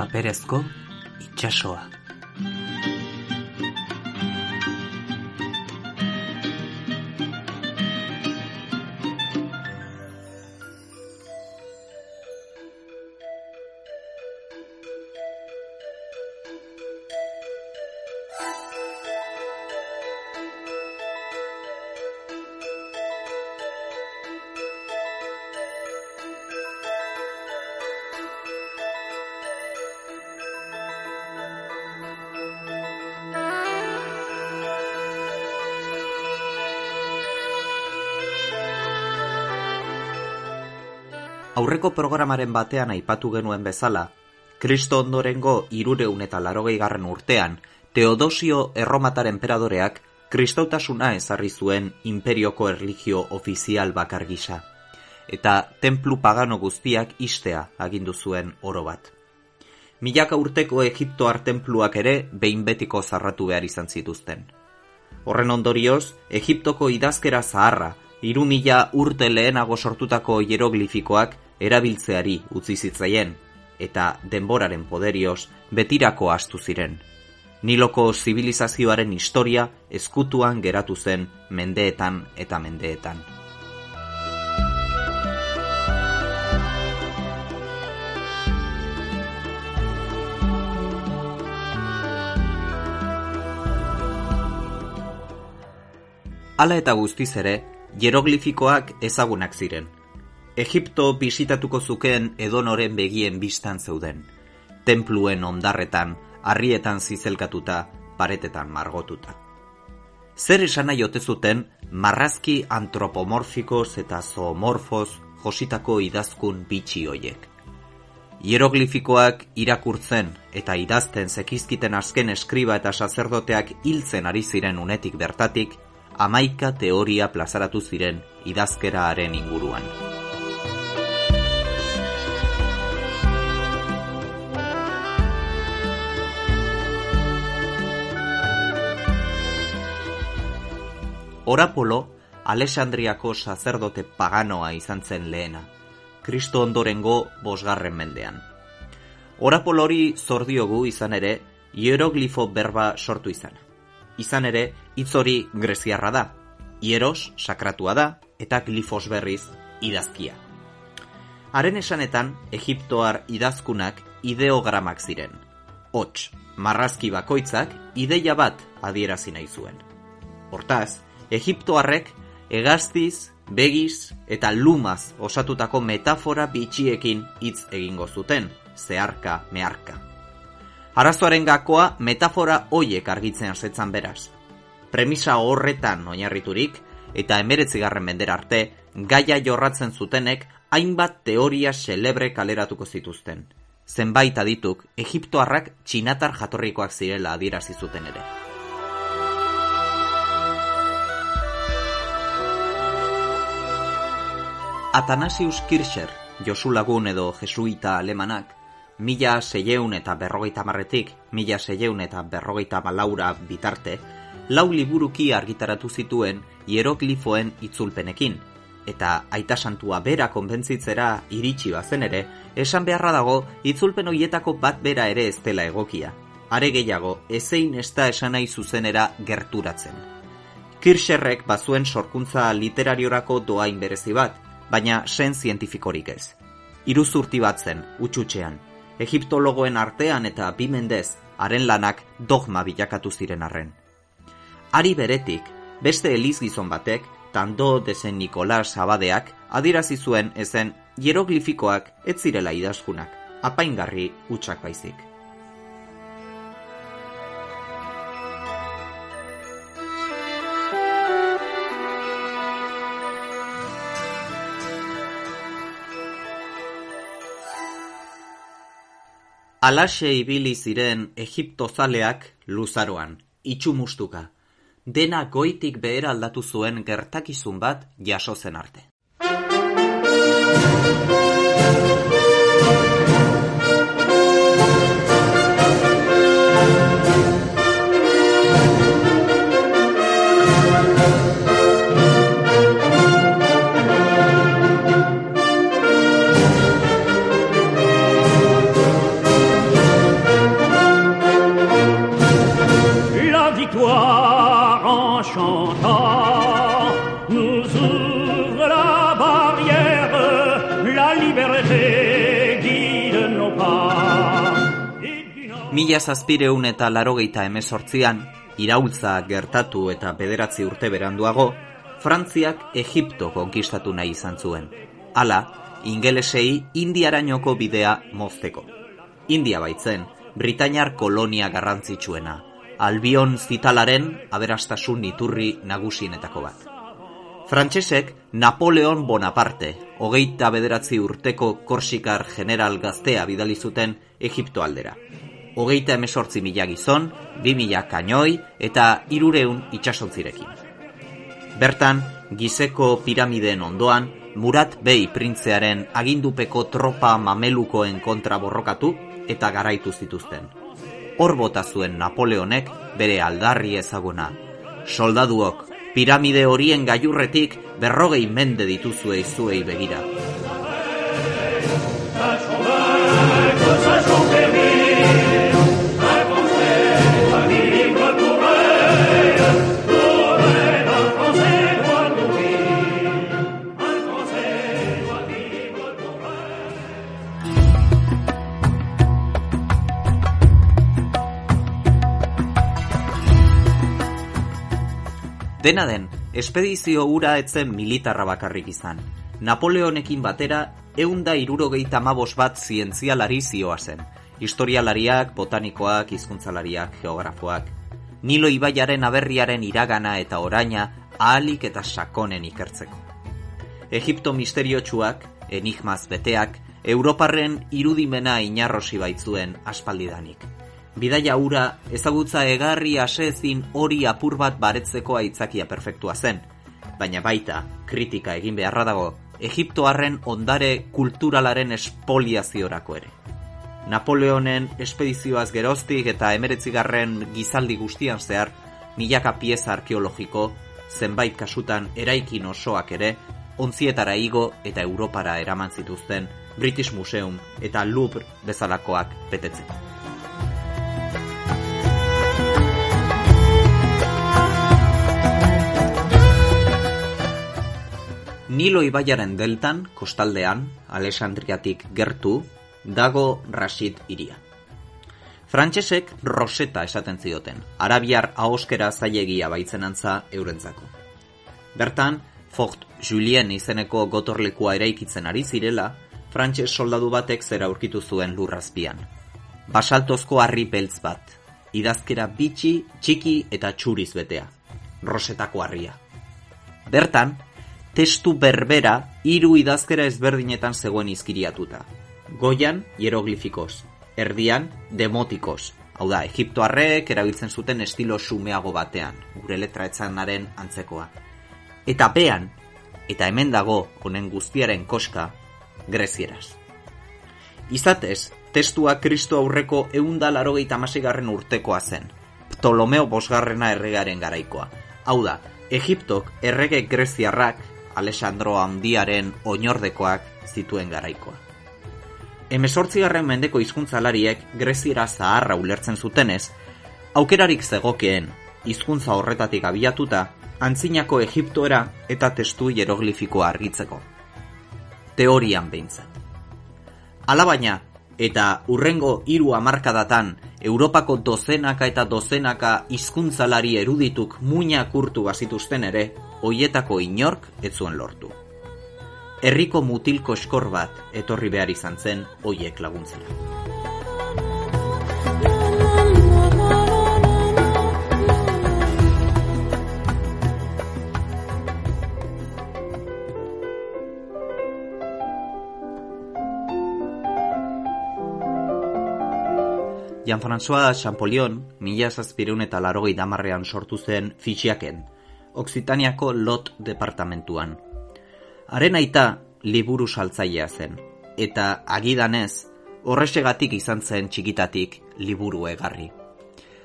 paperezko itsasoa. Aurreko programaren batean aipatu genuen bezala, Kristo ondorengo irureun eta larogei garren urtean, Teodosio erromatar enperadoreak kristautasuna ezarri zuen imperioko erligio ofizial bakar gisa, eta templu pagano guztiak istea agindu zuen oro bat. Milaka urteko Egiptoar templuak ere behin betiko zarratu behar izan zituzten. Horren ondorioz, Egiptoko idazkera zaharra hiru mila urte lehenago sortutako hieroglifikoak erabiltzeari utzi zitzaien, eta denboraren poderioz betirako astu ziren. Niloko zibilizazioaren historia eskutuan geratu zen mendeetan eta mendeetan. Hala eta guztiz ere, Hieroglifikoak ezagunak ziren. Egipto bisitatuko zukeen edonoren begien bistan zeuden. Templuen ondarretan, harrietan zizelkatuta, paretetan margotuta. Zer esan nahi zuten marrazki antropomorfikoz eta zoomorfoz jositako idazkun bitxi hoiek. Hieroglifikoak irakurtzen eta idazten zekizkiten azken eskriba eta sacerdoteak hiltzen ari ziren unetik bertatik, amaika teoria plazaratu ziren idazkeraaren inguruan. Orapolo, Alexandriako sacerdote paganoa izan zen lehena, Kristo ondorengo bosgarren mendean. Orapolori zordiogu izan ere, hieroglifo berba sortu izana izan ere, hitz hori greziarra da. Hieros, sakratua da, eta glifos berriz, idazkia. Haren esanetan, Egiptoar idazkunak ideogramak ziren. Hots, marrazki bakoitzak ideia bat adierazi nahi zuen. Hortaz, Egiptoarrek egaztiz, begiz eta lumaz osatutako metafora bitxiekin hitz egingo zuten, zeharka, meharka. Arazoaren gakoa metafora hoiek argitzen asetzan beraz. Premisa horretan oinarriturik eta emeretzigarren mendera arte, gaia jorratzen zutenek hainbat teoria celebre kaleratuko zituzten. Zenbait adituk, Egiptoarrak txinatar jatorrikoak zirela adierazi zuten ere. Atanasius Kircher, Josu Lagun edo Jesuita alemanak, mila seieun eta berrogeita marretik, mila seieun eta berrogeita malaura bitarte, lau liburuki argitaratu zituen hieroglifoen itzulpenekin, eta aita santua bera konbentzitzera iritsi bazen ere, esan beharra dago itzulpen hoietako bat bera ere ez dela egokia. Are gehiago, ezein ez da esan nahi zuzenera gerturatzen. Kircherrek bazuen sorkuntza literariorako doain berezi bat, baina sen zientifikorik ez. Iruzurti bat zen, utxutxean, egiptologoen artean eta bimendez haren lanak dogma bilakatu ziren arren. Ari beretik, beste eliz gizon batek, tando dezen Nikolas Abadeak, adirazi zuen ezen hieroglifikoak ez zirela idazkunak, apaingarri utxak baizik. Alaxe ibili ziren Egipto zaleak luzaroan, itxumustuka. Dena goitik behera aldatu zuen gertakizun bat jaso zen arte. Mila zazpireun eta larogeita emezortzian, iraultza gertatu eta bederatzi urte beranduago, Frantziak Egipto konkistatu nahi izan zuen. Hala, ingelesei indiarainoko bidea mozteko. India baitzen, Britainar kolonia garrantzitsuena, albion zitalaren aberastasun iturri nagusienetako bat. Frantsesek Napoleon Bonaparte, hogeita bederatzi urteko korsikar general gaztea bidali zuten Egipto aldera. Hogeita emesortzi mila gizon, bi mila kainoi eta irureun itxasontzirekin. Bertan, gizeko piramideen ondoan, Murat Bey printzearen agindupeko tropa mamelukoen kontra borrokatu eta garaitu zituzten. Hor bota zuen Napoleonek bere aldarri ezaguna. Soldaduok, piramide horien gailurretik berrogei mende dituzue izuei begira. Dena den, espedizio ura etzen militarra bakarrik izan. Napoleonekin batera, eunda irurogeita mabos bat zientzialari zioa zen. Historialariak, botanikoak, hizkuntzalariak, geografoak. Nilo ibaiaren aberriaren iragana eta oraina ahalik eta sakonen ikertzeko. Egipto misteriotsuak, enigmaz beteak, Europarren irudimena inarrosi baitzuen aspaldidanik. Bidaia ura ezagutza egarri asezin hori apur bat baretzeko aitzakia perfektua zen, baina baita kritika egin beharra dago Egiptoarren ondare kulturalaren espoliaziorako ere. Napoleonen espedizioaz geroztik eta emeretzigarren gizaldi guztian zehar, milaka pieza arkeologiko, zenbait kasutan eraikin osoak ere, ontzietara igo eta Europara eraman zituzten British Museum eta Louvre bezalakoak betetzeko. Nilo ibaiaren deltan, kostaldean, Alexandriatik gertu, dago Rashid iria. Frantsesek Roseta esaten zioten, arabiar ahoskera zailegia baitzenantza eurentzako. Bertan, Fort Julien izeneko gotorlekua eraikitzen ari zirela, frantses soldadu batek zera aurkitu zuen lurrazpian. Basaltozko harri beltz bat, idazkera bitxi, txiki eta txuriz betea. Rosetako harria. Bertan, testu berbera hiru idazkera ezberdinetan zegoen izkiriatuta. Goian, hieroglifikoz, erdian, demotikos, hau da, Egiptoarrek erabiltzen zuten estilo sumeago batean, gure letra etzanaren antzekoa. Eta bean, eta hemen dago honen guztiaren koska, grezieraz. Izatez, testua Kristo aurreko eunda larogeita masigarren urtekoa zen, Ptolomeo bosgarrena erregaren garaikoa. Hau da, Egiptok errege greziarrak Alessandro handiaren oinordekoak zituen garaikoa. Hemezortzigarren mendeko hizkuntzalariek Greziera zaharra ulertzen zutenez, aukerarik zegokeen hizkuntza horretatik abiatuta, antzinako Egiptoera eta testu hieroglifikoa argitzeko. Teorian behintzen. Alabaina, eta urrengo hiru hamarkadatan Europako dozenaka eta dozenaka hizkuntzalari erudituk muina kurtu bazituzten ere, hoietako inork ez zuen lortu. Herriko mutilko eskor bat etorri behar izan zen hoiek laguntzera. Jean-François Champollion, mila zazpireun eta larogei damarrean sortu zen fitxiaken, Oksitaniako lot departamentuan. Haren aita liburu saltzailea zen, eta agidanez, horrexegatik izan zen txikitatik liburu egarri.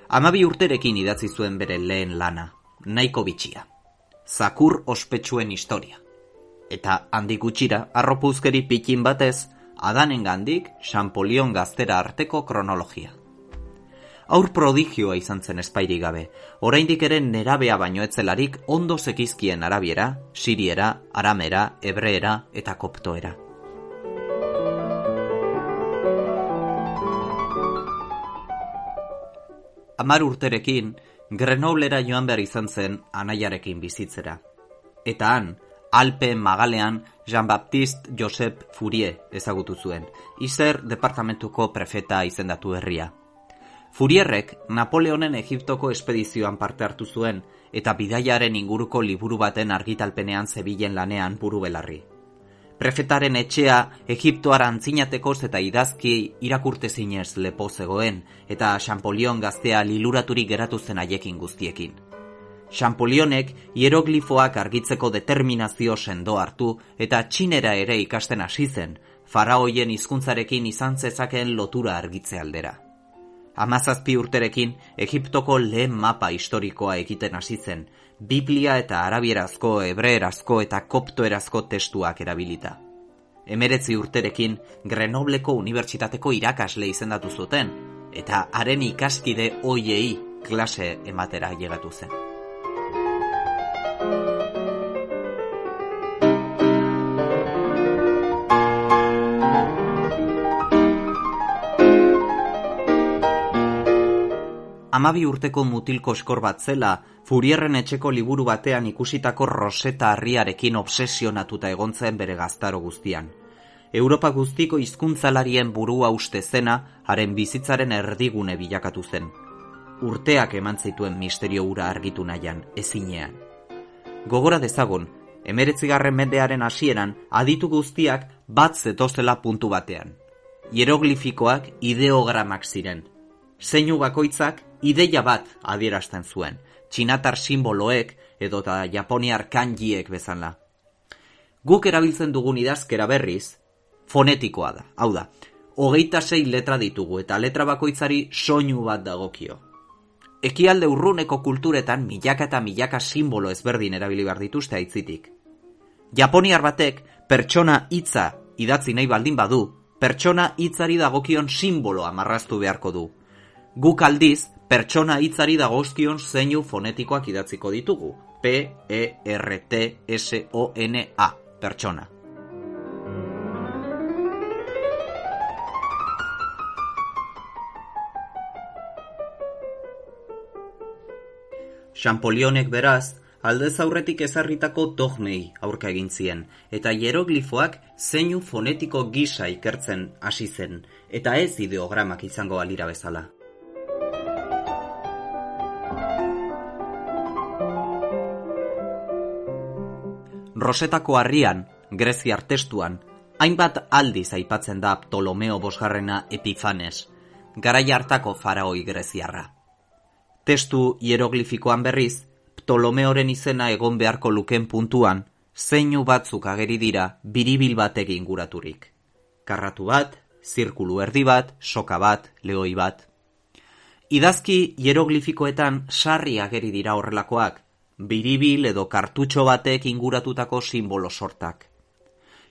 Amabi urterekin idatzi zuen bere lehen lana, nahiko bitxia. Zakur ospetsuen historia. Eta handik gutxira, arropuzkeri pikin batez, Adanen gandik, Champollion gaztera arteko kronologia. Aur prodigioa izan zen espairik gabe, oraindik ere nerabea baino etzelarik ondo zekizkien arabiera, siriera, aramera, hebreera eta koptoera. Amar urterekin, Grenoblera joan behar izan zen anaiarekin bizitzera. Eta han, Alpe Magalean Jean-Baptiste Josep Fourier ezagutu zuen, izer departamentuko prefeta izendatu herria. Furierrek Napoleonen Egiptoko espedizioan parte hartu zuen eta bidaiaren inguruko liburu baten argitalpenean zebilen lanean buru belarri. Prefetaren etxea Egiptoara antzinatekoz eta idazki irakurte zinez lepo zegoen eta Champollion gaztea liluraturik geratu zen haiekin guztiekin. Champolionek hieroglifoak argitzeko determinazio sendo hartu eta txinera ere ikasten hasi zen, faraoien hizkuntzarekin izan zezakeen lotura argitze aldera. Amazazpi urterekin, Egiptoko lehen mapa historikoa egiten hasi zen, Biblia eta arabierazko, hebreerazko eta koptoerazko testuak erabilita. Emeretzi urterekin, Grenobleko Unibertsitateko irakasle izendatu zuten, eta haren ikaskide oiei klase ematera llegatu zen. Amabi urteko mutilko eskor bat zela, Furierren etxeko liburu batean ikusitako roseta harriarekin obsesionatuta egontzen bere gaztaro guztian. Europa guztiko hizkuntzalarien burua uste zena, haren bizitzaren erdigune bilakatu zen. Urteak eman zituen misterio ura argitu nahian, ezinean. Gogora dezagun, emeretzigarren mendearen hasieran aditu guztiak bat zetozela puntu batean. Hieroglifikoak ideogramak ziren. Zeinu bakoitzak ideia bat adierazten zuen, txinatar simboloek edo eta japoniar kanjiek bezala. Guk erabiltzen dugun idazkera berriz, fonetikoa da, hau da, hogeita sei letra ditugu eta letra bakoitzari soinu bat dagokio. Ekialde urruneko kulturetan milaka eta milaka simbolo ezberdin erabili behar dituzte aitzitik. Japoniar batek pertsona hitza idatzi nahi baldin badu, pertsona hitzari dagokion simboloa marraztu beharko du. Guk aldiz, pertsona hitzari dagozkion zeinu fonetikoak idatziko ditugu. P, E, R, T, S, O, N, A. Pertsona. Champollionek beraz, aldez aurretik ezarritako dogmei aurka egin zien, eta hieroglifoak zeinu fonetiko gisa ikertzen hasi zen, eta ez ideogramak izango alira bezala. Rosetako harrian, Greziar testuan, hainbat aldiz aipatzen da Ptolomeo bosgarrena Epifanes, garai hartako faraoi Greziarra. Testu hieroglifikoan berriz, Ptolomeoren izena egon beharko luken puntuan, zeinu batzuk ageri dira biribil batek inguraturik. Karratu bat, zirkulu erdi bat, soka bat, lehoi bat. Idazki hieroglifikoetan sarri ageri dira horrelakoak, biribil edo kartutxo batek inguratutako simbolo sortak.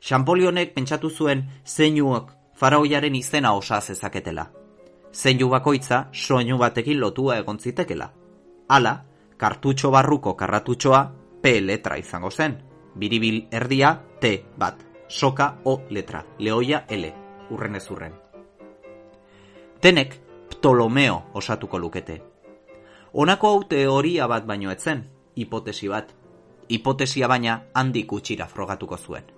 Xampolionek pentsatu zuen zeinuak faraoiaren izena osa zezaketela. Zeinu bakoitza soinu batekin lotua egon zitekela. Hala, kartutxo barruko karratutxoa P letra izango zen. Biribil erdia T bat. Soka O letra. Leoia L. Urren ez urren. Denek Ptolomeo osatuko lukete. Honako hau teoria bat baino etzen, hipotesi bat. Hipotesia baina handik utxira frogatuko zuen.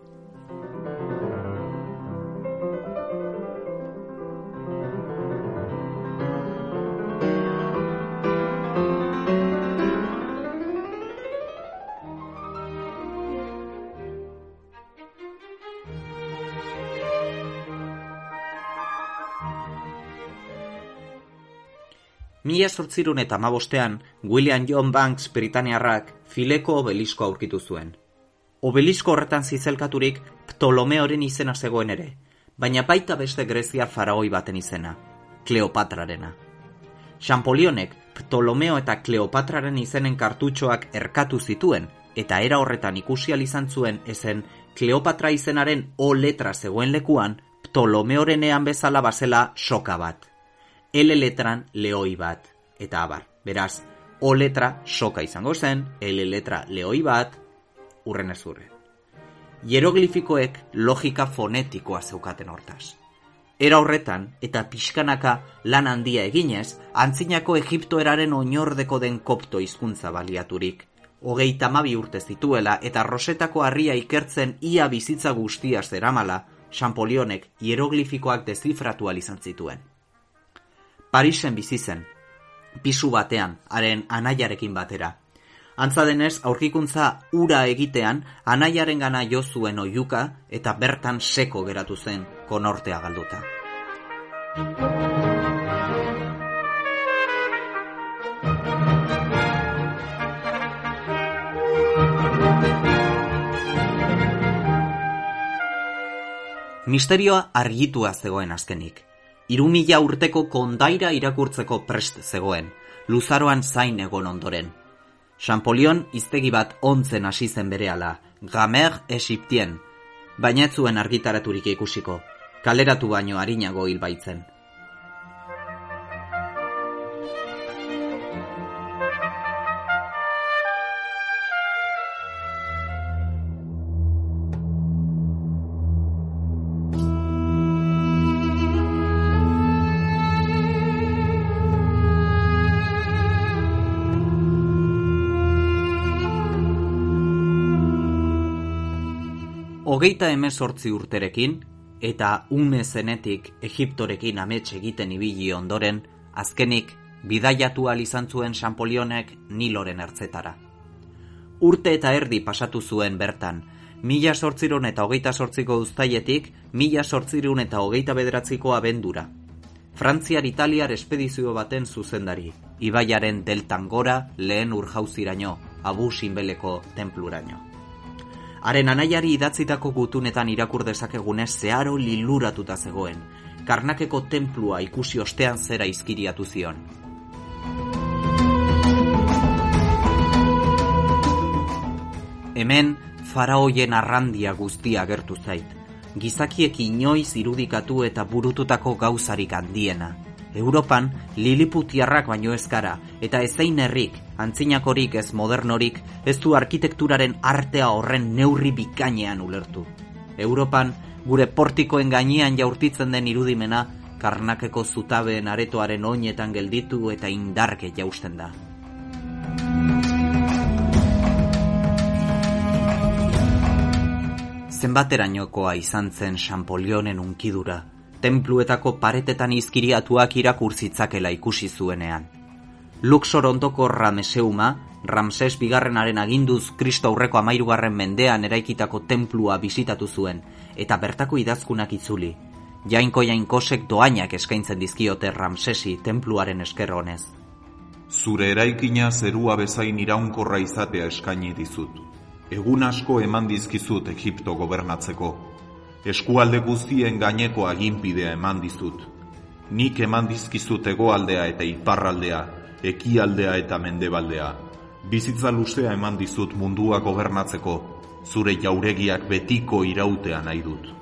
Mila sortzirun eta mabostean, William John Banks Britaniarrak fileko obelisko aurkitu zuen. Obelisko horretan zizelkaturik Ptolomeoren izena zegoen ere, baina baita beste Grezia faraoi baten izena, Kleopatrarena. Champolionek Ptolomeo eta Kleopatraren izenen kartutxoak erkatu zituen, eta era horretan ikusi izan zuen ezen Kleopatra izenaren O letra zegoen lekuan, Ptolomeorenean bezala bazela soka bat L letran lehoi bat, eta abar. Beraz, O letra soka izango zen, L letra lehoi bat, urren ez urren. Hieroglifikoek logika fonetikoa zeukaten hortaz. Era horretan, eta pixkanaka lan handia eginez, antzinako Egiptoeraren oinordeko den kopto hizkuntza baliaturik, hogei tamabi urte zituela eta rosetako harria ikertzen ia bizitza guztia zeramala, Champolionek hieroglifikoak dezifratu izan zituen. Parisen bizi zen, pisu batean, haren anaiarekin batera. Antza denez, aurkikuntza ura egitean, anaiaren gana jo zuen oiuka eta bertan seko geratu zen konortea galduta. Misterioa argitua zegoen azkenik. Irumila urteko kondaira irakurtzeko prest zegoen, luzaroan zain egon ondoren. Champollion iztegi bat ontzen hasi zen berehala, Gamer Egiptien, baina ez zuen argitaraturik ikusiko, kaleratu baino harinago hil baitzen. Hogeita emezortzi urterekin, eta ume zenetik Egiptorekin amets egiten ibili ondoren, azkenik bidaiatu izan zuen Champolionek Niloren ertzetara. Urte eta erdi pasatu zuen bertan, mila sortzirun eta hogeita sortziko uztaietik, mila sortzirun eta hogeita bederatziko abendura. Frantziar Italiar espedizio baten zuzendari, Ibaiaren deltan gora lehen urjauziraino, abu sinbeleko templuraino. Haren anaiari idatzitako gutunetan irakur dezakegunez zeharo liluratuta zegoen, karnakeko tenplua ikusi ostean zera izkiriatu zion. Hemen, faraoien arrandia guztia gertu zait, gizakiek inoiz irudikatu eta burututako gauzarik handiena, Europan liliputiarrak baino ezkara eta ezein herrik, antzinakorik ez modernorik, ez du arkitekturaren artea horren neurri bikainean ulertu. Europan gure portikoen gainean jaurtitzen den irudimena karnakeko zutabeen aretoaren oinetan gelditu eta indarke jausten da. Zenbaterainokoa izan zen Champollionen unkidura, tenpluetako paretetan izkiriatuak irakurtzitzakela ikusi zuenean. Luxor ondoko Rameseuma, Ramses bigarrenaren aginduz Kristo aurreko amairugarren mendean eraikitako tenplua bisitatu zuen, eta bertako idazkunak itzuli. Jainko jainkosek doainak eskaintzen dizkiote Ramsesi tenpluaren esker honez. Zure eraikina zerua bezain iraunkorra izatea eskaini dizut. Egun asko eman dizkizut Egipto gobernatzeko, eskualde guztien gaineko aginpidea eman dizut. Nik eman dizkizut egoaldea eta iparraldea, ekialdea eta mendebaldea. Bizitza luzea eman dizut mundua gobernatzeko, zure jauregiak betiko irautea nahi dut.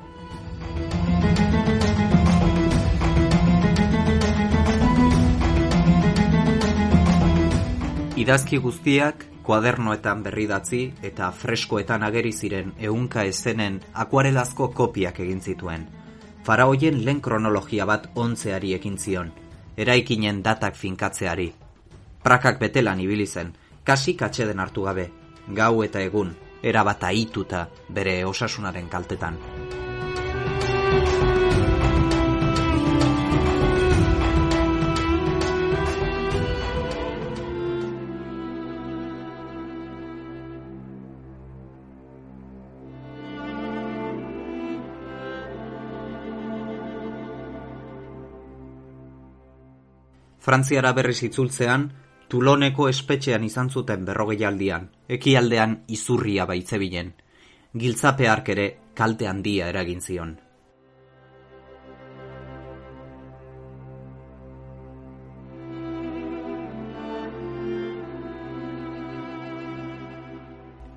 Idazki guztiak kuadernoetan berridatzi eta freskoetan ageri ziren ehunka esenen akuarelazko kopiak egin zituen. Faraoien lehen kronologia bat ontzeari ekin zion, eraikinen datak finkatzeari. Prakak betelan ibili zen, kasi katxeden hartu gabe, gau eta egun, erabata ituta bere osasunaren kaltetan. Frantziara berriz itzultzean, Tuloneko espetxean izan zuten berrogeialdian, ekialdean izurria baitzebilen. Giltzape ere kalte handia eragin zion.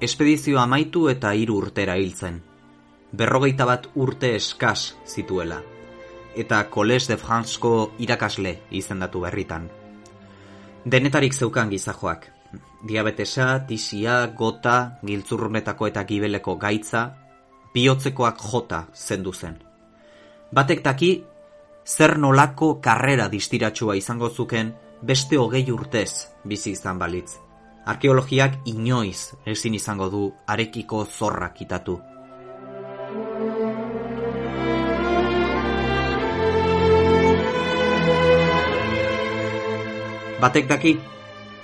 Espedizio amaitu eta hiru urtera hiltzen. Berrogeita bat urte eskas zituela. Eta Collège de Francesko irakasle izendatu berritan. Denetarik zeukan gizajoak. Diabetesa, tisia, gota, giltzurrunetako eta gibeleko gaitza, bihotzekoak jota zendu zen. Batek taki, zer nolako karrera distiratsua izango zuken beste hogei urtez bizi izan balitz. Arkeologiak inoiz ezin izango du arekiko zorra kitatu. Batek daki,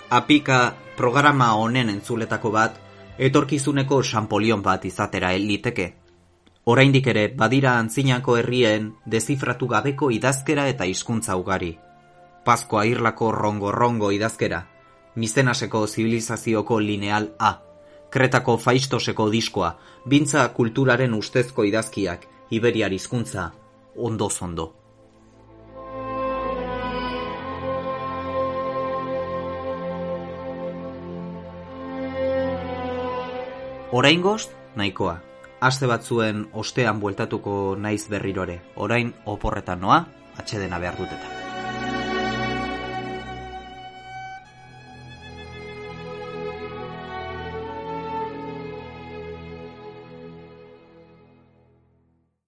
apika programa honen entzuletako bat, etorkizuneko Xampolion bat izatera liteke. Oraindik ere badira antzinako herrien dezifratu gabeko idazkera eta hizkuntza ugari. Paskoa irlako rongo-rongo idazkera, mizenaseko zibilizazioko lineal A, kretako faistoseko diskoa, bintza kulturaren ustezko idazkiak, iberiar hizkuntza ondo Oraingoz, nahikoa. Aste batzuen ostean bueltatuko naiz berrirore. Orain oporretan noa, atxedena behar duteta.